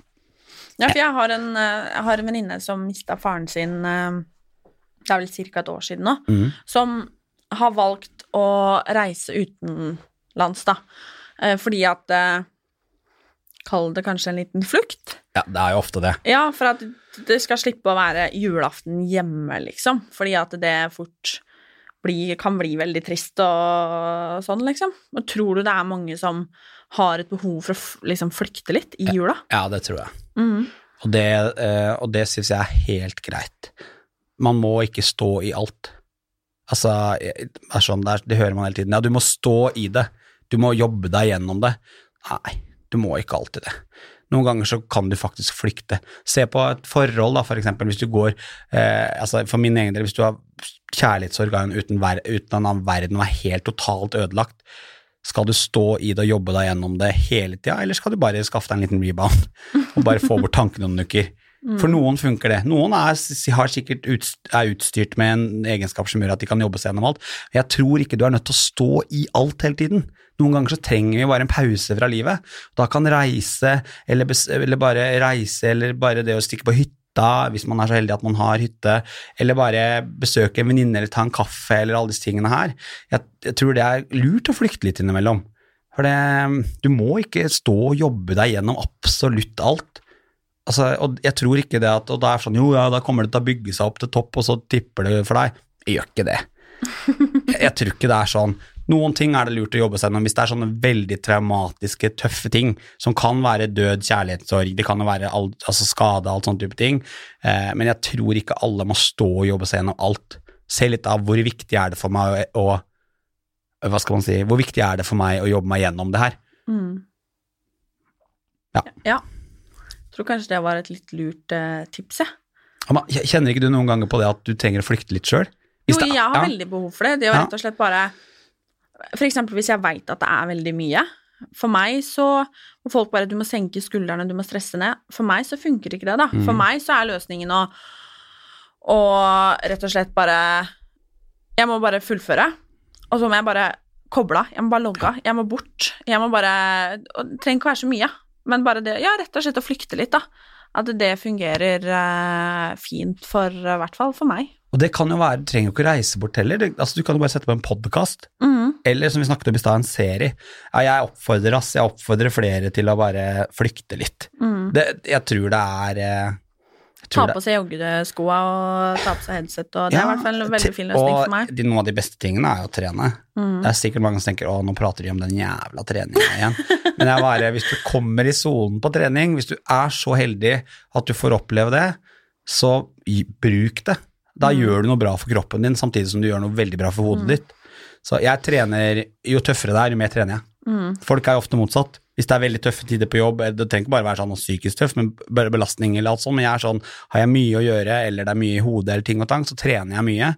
Ja, for jeg har en, eh, jeg en venninne som mista faren sin eh, Det er vel ca. et år siden nå. mm. Som har valgt å reise utenlands, da. Eh, Fordi at Kall det kanskje en liten flukt. ja, det er jo ofte det. Ja, for at det skal slippe å være julaften hjemme, liksom. Fordi at det fort blir, kan bli veldig trist og sånn, liksom. Og tror du det er mange som har et behov for å liksom flykte litt i jula? Ja, det tror jeg. Mm. Og det, eh, og det syns jeg er helt greit. Man må ikke stå i alt. Altså, det er sånn, det, er, det hører man hele tiden. Ja, du må stå i det. Du må jobbe deg gjennom det. Nei, du må ikke alltid det. Noen ganger så kan du faktisk flykte. Se på et forhold, da, for eksempel, hvis du går eh, altså For min egen del, hvis du har kjærlighetsorgan en uten, ver uten at verden er helt totalt ødelagt, skal du stå i det og jobbe deg gjennom det hele tida, eller skal du bare skaffe deg en liten rebound og bare få bort tankene noen uker? For noen funker det. Noen er, har sikkert utstyrt, er utstyrt med en egenskap som gjør at de kan jobbe seg gjennom alt. Jeg tror ikke du er nødt til å stå i alt hele tiden. Noen ganger så trenger vi bare en pause fra livet. Da kan reise, eller, eller bare reise, eller bare det å stikke på hytta, hvis man er så heldig at man har hytte, eller bare besøke en venninne eller ta en kaffe, eller alle disse tingene her. Jeg, jeg tror det er lurt å flykte litt innimellom. For det, du må ikke stå og jobbe deg gjennom absolutt alt. Altså, og jeg tror ikke det at Og da er sånn, jo ja, da kommer det til å bygge seg opp til topp, og så tipper det for deg. Jeg gjør ikke det. Jeg, jeg tror ikke det er sånn. Noen ting er det lurt å jobbe seg gjennom hvis det er sånne veldig traumatiske, tøffe ting, som kan være død, kjærlighetssorg, det kan være all, altså skade, alt sånne type ting. Eh, men jeg tror ikke alle må stå og jobbe seg gjennom alt. Se litt av hvor viktig er det for meg å, å Hva skal man si Hvor viktig er det for meg å jobbe meg gjennom det her? Mm. Ja. ja. Tror kanskje det var et litt lurt eh, tips, jeg. Amma, Kjenner ikke du noen ganger på det at du trenger å flykte litt sjøl? Jo, jeg har veldig behov for det. Det er jo rett og slett bare For eksempel hvis jeg veit at det er veldig mye. For meg så må folk bare Du må senke skuldrene, du må stresse ned. For meg så funker ikke det, da. For Mm. meg så er løsningen å å rett og slett bare Jeg må bare fullføre. Og så må jeg bare koble av. Jeg må bare logge av. Jeg må bort. Jeg må bare og Det trenger ikke være så mye. Men bare det Ja, rett og slett å flykte litt, da. At det fungerer eh, fint for i hvert fall for meg. Og det kan jo være, du trenger jo ikke reise bort heller. Det, altså, du kan jo bare sette på en podkast, mm. eller som vi snakket om i stad, en serie. Ja, jeg oppfordrer ass, jeg oppfordrer flere til å bare flykte litt. Mm. Det, jeg tror det er eh, Ta på seg joggeskoa og ta på seg headset, og det er i hvert fall en veldig fin løsning for meg. Og de, noen av de beste tingene er jo å trene. Mm. Det er sikkert mange som tenker å, nå prater de om den jævla treninga igjen. Men jeg bare, hvis du kommer i sonen på trening, hvis du er så heldig at du får oppleve det, så bruk det. Da Mm. gjør du noe bra for kroppen din, samtidig som du gjør noe veldig bra for hodet ditt. Så jeg trener, jo tøffere det er, jo mer trener jeg. Mm. Folk er ofte motsatt. Hvis det er veldig tøffe tider på jobb, det trenger ikke bare være sånn psykisk tøff, men bare belastning eller alt sånt, men jeg er sånn, har jeg mye å gjøre, eller det er mye i hodet eller ting og tang, så trener jeg mye,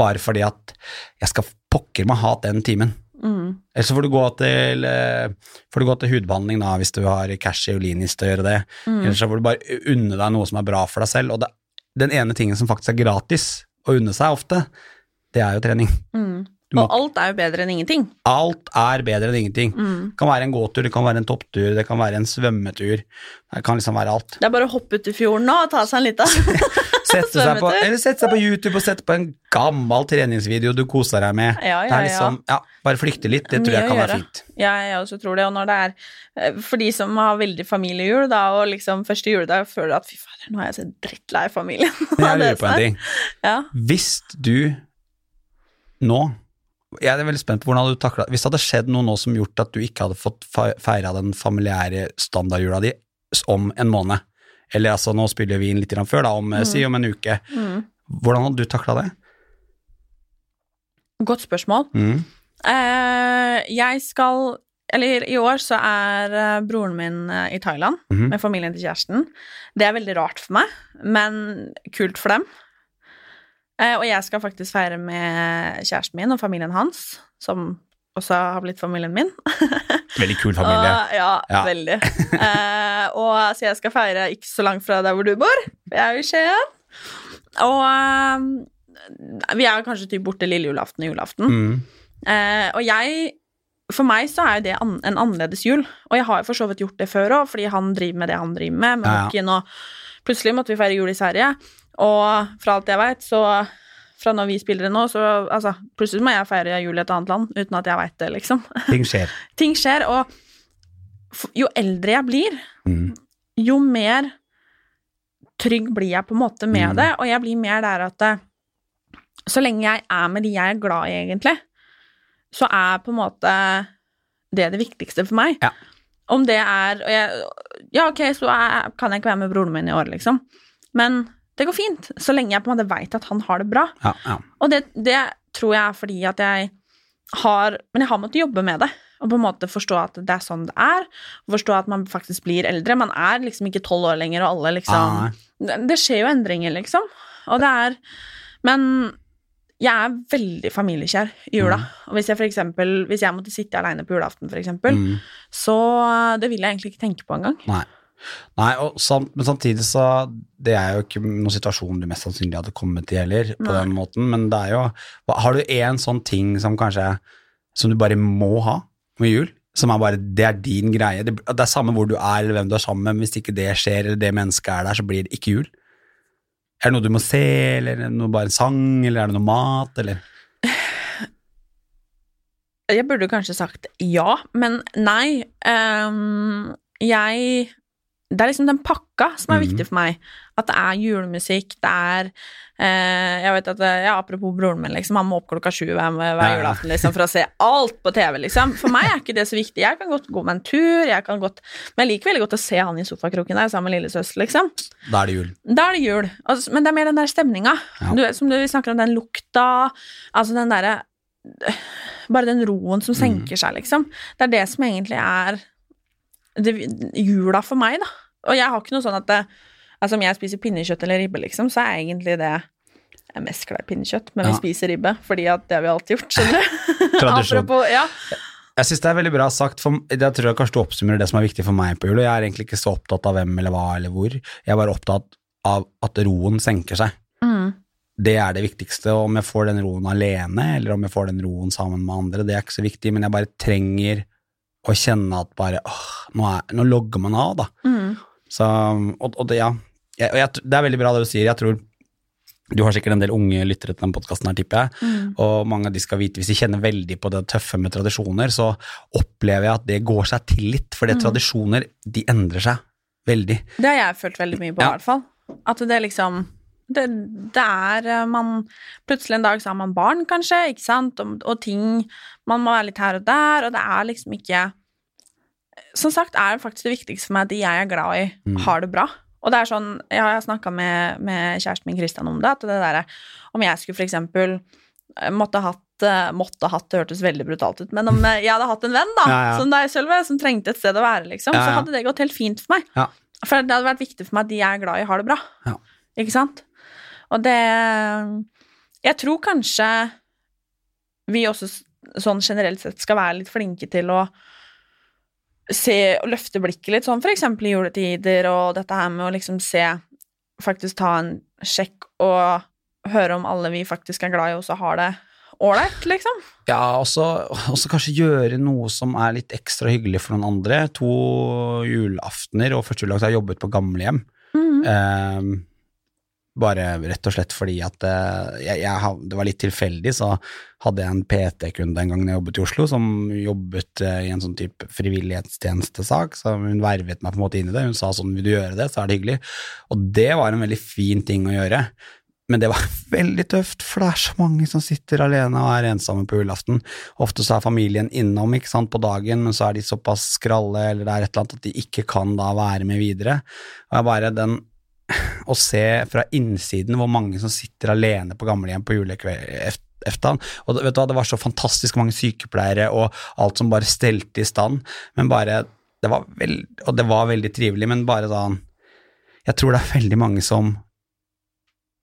bare fordi at jeg skal pokker meg ha den timen. Mm. Eller så får du gå til, eh, får du gå til hudbehandling da, hvis du har cash i ulinis til å gjøre det, Mm. eller så får du bare unne deg noe som er bra for deg selv, og det, den ene tingen som faktisk er gratis å unne seg ofte, det er jo trening. Mm. Må- Og alt er jo bedre enn ingenting. Alt er bedre enn ingenting. Mm. Det kan være en gåtur, det kan være en topptur, det kan være en svømmetur. Det kan liksom være alt. Det er bare å hoppe ut i fjorden nå og ta seg en liten Svømmetur. eller sette seg på YouTube og sette på en gammel treningsvideo du koser deg med. Ja, Det ja, liksom, ja, Bare flykte litt, det tror Mye jeg kan være fint. Ja, jeg også tror det. Og når det er eh, For de som har veldig familiejul, da, og liksom første juledag føler du at fy fader, nå er jeg så drittlei familien. Men jeg lurer på en er. ting. Ja. Hvis du nå Jeg er veldig spent på hvordan hadde du takla Hvis det hadde skjedd noe nå som gjort at du ikke hadde fått feira den familiære standardjula di om en måned, eller altså nå spiller vi inn litt før, da, om, mm. si om en uke, Mm. hvordan hadde du takla det? Godt spørsmål. Mm. Uh, jeg skal Eller i år så er eh, broren min eh, i Thailand Mhm. med familien til kjæresten. Det er veldig rart for meg, men kult for dem. Eh, og jeg skal faktisk feire med kjæresten min og familien hans, som også har blitt familien min. Veldig kul familie. Og, ja, Ja. veldig. Eh, og så jeg skal feire ikke så langt fra der hvor du bor. Jeg er jo i Skien. Og eh, vi er kanskje typ borte lille julaften og julaften. Mm. Eh, og jeg For meg så er jo det an en annerledes jul. Og jeg har jo for så vidt gjort det før òg, fordi han driver med det han driver med, med Ja, ja. og plutselig måtte vi feire jul i Sverige. Og fra alt jeg veit, så fra når vi spiller det nå, så altså, plutselig må jeg feire jul i et annet land uten at jeg veit det, liksom. Ting skjer. Ting skjer, og jo eldre jeg blir, Mm. jo mer trygg blir jeg på en måte med Mm. det, og jeg blir mer der at så lenge jeg er med de jeg er glad i, egentlig, så er på en måte det det viktigste for meg. Ja. Om det er og jeg, Ja, ok, så er, kan jeg ikke være med broren min i år, liksom, men det går fint, så lenge jeg på en måte veit at han har det bra. Ja, ja. Og det, det tror jeg er fordi at jeg har Men jeg har måttet jobbe med det. Og på en måte forstå at det er sånn det er. Forstå at man faktisk blir eldre. Man er liksom ikke tolv år lenger, og alle liksom Ah, det, det skjer jo endringer, liksom. Og det er Men jeg er veldig familiekjær i jula. Mm. Og hvis jeg for eksempel Hvis jeg måtte sitte aleine på julaften, for eksempel, Mm. så det vil jeg egentlig ikke tenke på engang. Nei. Nei, og sam, men samtidig så Det er jo ikke noen situasjon du mest sannsynlig hadde kommet i heller, på Nei. den måten, men det er jo Har du én sånn ting som kanskje Som du bare må ha med jul? Som er bare Det er din greie. Det, det er samme hvor du er, eller hvem du er sammen med, men hvis ikke det skjer, eller det mennesket er der, så blir det ikke jul. Er det noe du må se, eller er det noe, bare en sang, eller er det noe mat, eller Jeg burde kanskje sagt ja, men nei. Um, jeg Det er liksom den pakka som er Mhm. viktig for meg. At det er julemusikk, det er eh, Jeg vet at eh, ja, Apropos broren min, liksom, han må opp klokka sju hver, hver julaften liksom, for å se alt på TV, liksom. For meg er ikke det så viktig. Jeg kan godt gå med en tur, jeg kan godt Men jeg liker veldig godt å se han i sofakroken der sammen med lillesøster, liksom. Da er det jul. Da er det jul. Altså, men det er mer den der stemninga. Ja. Du som du snakker om, den lukta, altså den derre Bare den roen som senker seg, liksom. Det er det som egentlig er det, jula for meg, da. Og jeg har ikke noe sånn at det, altså om jeg spiser pinnekjøtt eller ribbe, liksom, så er egentlig det jeg er mest glad i pinnekjøtt, men vi Ja. spiser ribbe, fordi at det har vi alltid gjort, skjønner du. Apropos, ja. Jeg synes det er veldig bra sagt, for jeg tror jeg kanskje du oppsummerer det som er viktig for meg på jul, og jeg er egentlig ikke så opptatt av hvem eller hva eller hvor, jeg er bare opptatt av at roen senker seg. Mm. Det er det viktigste, og om jeg får den roen alene, eller om jeg får den roen sammen med andre, det er ikke så viktig, men jeg bare trenger å kjenne at bare, åh, nå, er, nå logger man av da. Mm. Så, og, og det, ja, jeg, og jeg, det er veldig bra det du sier, jeg tror du har sikkert en del unge lyttere til den podcasten her, tipper jeg, Mm. og mange av de skal vite, hvis de kjenner veldig på det tøffe med tradisjoner, så opplever jeg at det går seg til litt, For det Mm. tradisjoner, de endrer seg veldig. Det har jeg følt veldig mye på, i Ja. hvert fall. At det liksom det, det er eh, man Plutselig en dag så har man barn, kanskje, ikke sant, og, og ting Man må være litt her og der, og det er liksom ikke Som sagt er det faktisk det viktigste for meg at de jeg er glad i, Mm. har det bra. Og det er sånn Jeg har snakka med, med kjæresten min Christian om det, at det derre Om jeg skulle for eksempel eh, måtte hatt eh, måtte hatt, det hørtes veldig brutalt ut, men om jeg hadde hatt en venn da, Ja, ja. som deg, Sølve, som trengte et sted å være, liksom, Ja, så hadde det gått helt fint for meg. Ja. For det hadde vært viktig for meg at de jeg er glad i, har det bra. Ja. Ikke sant? Og det Jeg tror kanskje vi også sånn generelt sett skal være litt flinke til å se og løfte blikket litt, sånn for eksempel i juletider, og dette her med å liksom se Faktisk ta en sjekk og høre om alle vi faktisk er glad i, også har det ålreit, liksom. Ja, og så kanskje gjøre noe som er litt ekstra hyggelig for noen andre. To julaftener og første juledag har jeg jobbet på gamlehjem. Eh, bare rett og slett fordi at eh, jeg, jeg, det var litt tilfeldig, så hadde jeg en PT-kunde en gang jeg jobbet i Oslo, som jobbet eh, i en sånn type frivillighetstjenestesak, så hun vervet meg på en måte inn i det. Hun sa sånn, vil du gjøre det, så er det hyggelig. Og det var en veldig fin ting å gjøre. Men det var veldig tøft, for det er så mange som sitter alene og er ensomme på julaften. Ofte så er familien innom ikke sant, på dagen, men så er de såpass skralle eller det er et eller annet at de ikke kan da være med videre. Og jeg bare den å se fra innsiden hvor mange som sitter alene på gamlehjem på juleftan. Og vet du hva, det var så fantastisk mange sykepleiere og alt som bare stelte i stand, men bare det var veld, Og det var veldig trivelig, men bare sånn Jeg tror det er veldig mange som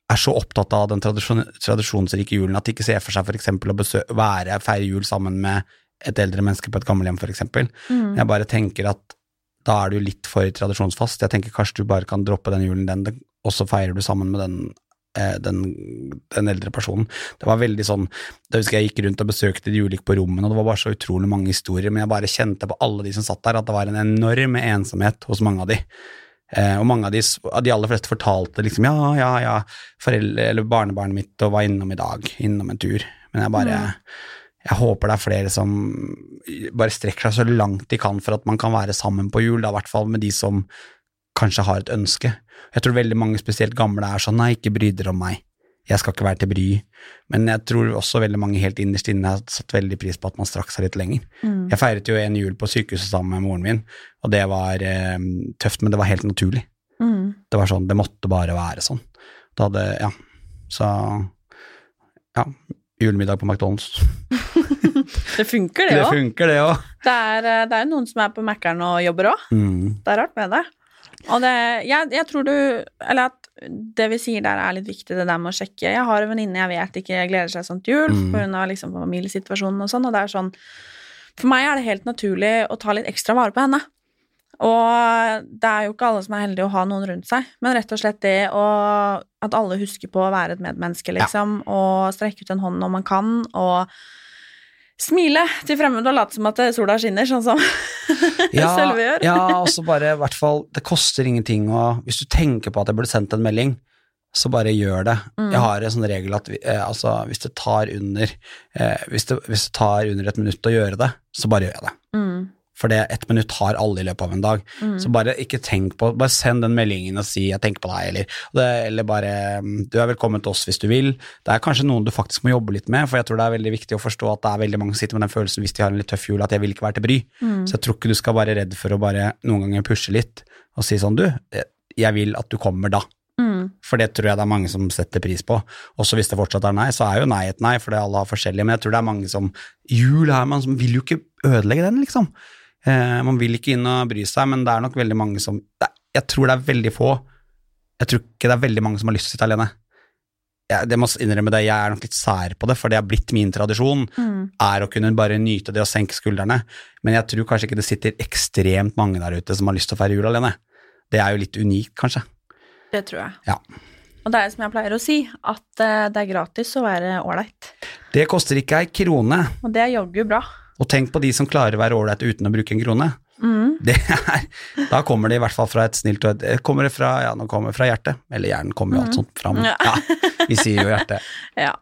er så opptatt av den tradisjon, tradisjonsrike julen at de ikke ser for seg f.eks. å besø være, feire jul sammen med et eldre menneske på et gamlehjem, f.eks. Mm. Jeg bare tenker at da er du litt for tradisjonsfast. Jeg tenker kanskje du bare kan droppe den julen, den, og så feirer du sammen med den, eh, den, den eldre personen. Det var veldig sånn Da husker jeg gikk rundt og besøkte de ulike på rommene, og det var bare så utrolig mange historier, men jeg bare kjente på alle de som satt der, at det var en enorm ensomhet hos mange av de. Eh, og mange av de, de aller fleste fortalte liksom ja, ja, ja, foreldre eller barnebarnet mitt og var innom i dag, innom en tur. Men jeg bare Jeg håper det er flere som bare strekker seg så langt de kan for at man kan være sammen på jul, da, i hvert fall med de som kanskje har et ønske. Jeg tror veldig mange, spesielt gamle, er sånn nei, ikke bry dere om meg, jeg skal ikke være til bry. Men jeg tror også veldig mange helt innerst inne har satt veldig pris på at man strakk seg litt lenger. Mm. Jeg feiret jo en jul på sykehuset sammen med moren min, og det var eh, tøft, men det var helt naturlig. Mm. Det var sånn, det måtte bare være sånn. Da hadde, ja, så ja, julemiddag på McDonald's. Det funker, det Det funker, det òg. Det er, eh, det er jo noen som er på Mækkern og jobber òg. Mm. Det er rart med det. Og det, jeg, jeg tror du Eller at det vi sier der er litt viktig, det der med å sjekke. Jeg har en venninne jeg vet ikke gleder seg sånn til jul Mm. av liksom familiesituasjonen og sånn, og det er sånn For meg er det helt naturlig å ta litt ekstra vare på henne. Og det er jo ikke alle som er heldige å ha noen rundt seg, men rett og slett det å At alle husker på å være et medmenneske, liksom, og strekke ut en hånd når man kan, og smile til fremmede og late som at sola skinner, sånn som Ja, Sølve gjør. ja, og så bare i hvert fall Det koster ingenting å Hvis du tenker på at jeg burde sendt en melding, så bare gjør det. Mm. Jeg har en sånn regel at vi, eh, altså, hvis det tar under eh, hvis, det, hvis det tar under et minutt å gjøre det, så bare gjør jeg det. mm, For det ett minutt har alle i løpet av en dag. mm. Så bare ikke tenk på Bare send den meldingen og si 'jeg tenker på deg', eller, det, eller bare mm, 'du er velkommen til oss hvis du vil'. Det er kanskje noen du faktisk må jobbe litt med, for jeg tror det er veldig viktig å forstå at det er veldig mange som sitter med den følelsen hvis de har en litt tøff jul, at 'jeg vil ikke være til bry'. Mm. Så jeg tror ikke du skal være redd for å bare noen ganger pushe litt og si sånn 'du, jeg vil at du kommer da'. Mm. For det tror jeg det er mange som setter pris på. Også hvis det fortsatt er nei, så er jo nei et nei, for det alle har forskjellige. Men jeg tror det er mange som Jul er man som vil jo ikke ødelegge den, liksom. Eh, man vil ikke inn og bry seg, men det er nok veldig mange som det, Jeg tror det er veldig få Jeg tror ikke det er veldig mange som har lyst til å sitte alene. Jeg, det må innrømme det, jeg er nok litt sær på det, for det har blitt min tradisjon Mm. er å kunne bare nyte det og senke skuldrene. Men jeg tror kanskje ikke det sitter ekstremt mange der ute som har lyst til å feire jul alene. Det er jo litt unikt, kanskje. Det tror jeg. Ja. Og det er som jeg pleier å si, at eh, det er gratis å være ålreit. Det koster ikke ei krone. Og det er jaggu bra. Og tenk på de som klarer å være ålreite uten å bruke en krone. Mm. Det er, da kommer det i hvert fall fra et snilt og et eh, Kommer det fra, ja, nå kommer det fra hjertet. Eller hjernen kommer jo alt sånt fram. Ja. Ja, vi sier jo hjertet. Ja.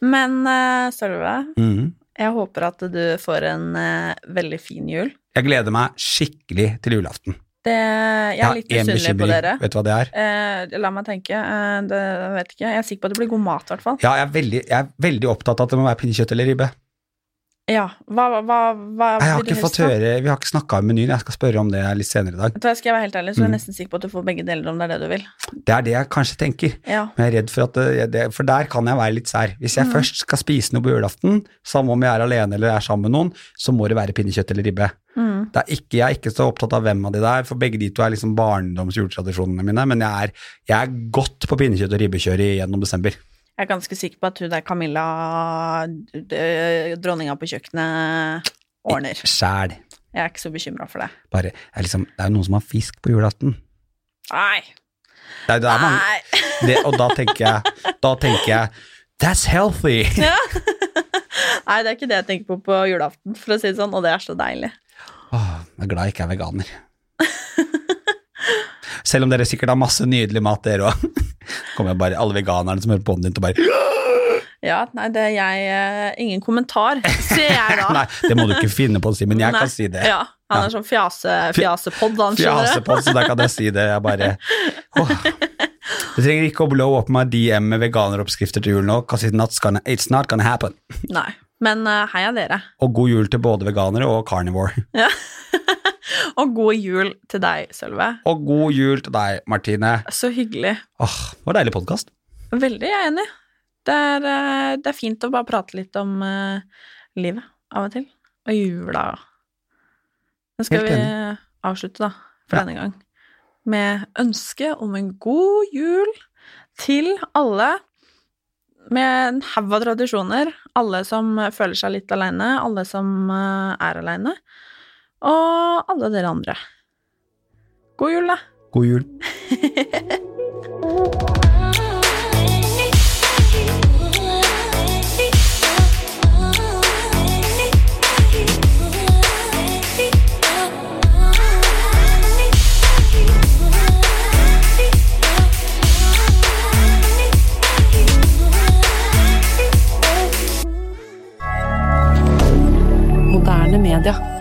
Men uh, Sølve, mm. jeg håper at du får en uh, veldig fin jul. Jeg gleder meg skikkelig til julaften. Det, jeg er litt misunnelig på dere. Vet du hva det er? Eh, la meg tenke. eh, det jeg vet ikke. Jeg er sikker på at det blir god mat, i hvert fall. Ja, jeg er, veldig, jeg er veldig opptatt av at det må være pinnekjøtt eller ribbe. Ja, hva, hva, hva, Jeg har ikke fått høre, Vi har ikke snakka om menyen, jeg skal spørre om det litt senere i dag. Vet Skal jeg være helt ærlig, så er jeg Mm. nesten sikker på at du får begge deler om det er det du vil. Det er det jeg kanskje tenker. Ja. Men jeg er redd for at det, det, For der kan jeg være litt sær. Hvis jeg Mm. først skal spise noe på julaften, samme om jeg er alene eller er sammen med noen, så må det være pinnekjøtt eller ribbe. Mm. Det er ikke, jeg er ikke så opptatt av hvem av de der, for begge de to er liksom barndomsjuletradisjonene mine, men jeg er, jeg er godt på pinnekjøtt og ribbekjøret gjennom desember. Jeg er ganske sikker på at hun der Camilla, dronninga på kjøkkenet, ordner. Sjæl. Jeg er ikke så bekymra for det. Bare, er liksom, det er jo noen som har fisk på julaften. Nei. Det det Nei. det, og da tenker jeg, da tenker jeg That's healthy! Nei, det er ikke det jeg tenker på på julaften, for å si det sånn, og det er så deilig. Åh, jeg er glad jeg ikke er veganer. Selv om dere sikkert har masse nydelig mat, dere òg. Kommer bare alle veganerne som hører på den din til å bare Ja, nei, det er jeg eh, Ingen kommentar, sier jeg da. Nei, det må du ikke finne på å si, men jeg Nei. kan si det. Ja, han er sånn fjase, fjasepod, han skjønner du. Fjasepod, så da kan jeg si det. Jeg bare åh. Du trenger ikke å blow up my DM med veganeroppskrifter til jul nå, because it's not gonna, it's not gonna happen. Nei, men eh, heia dere. Og god jul til både veganere og carnivore. Ja. og god jul til deg, Sølve. Og god jul til deg, Martine. Så hyggelig. Åh, det var deilig podkast. Veldig, jeg er enig. Det er, eh, det er fint å bare prate litt om uh, livet av og til. Og jula. Nå skal vi avslutte, da, for Ja. denne gang, med ønske om en god jul til alle. Med en haug av tradisjoner. Alle som føler seg litt aleine, alle som eh, er aleine. Og alle dere andre. God jul, da. God jul. D'accord.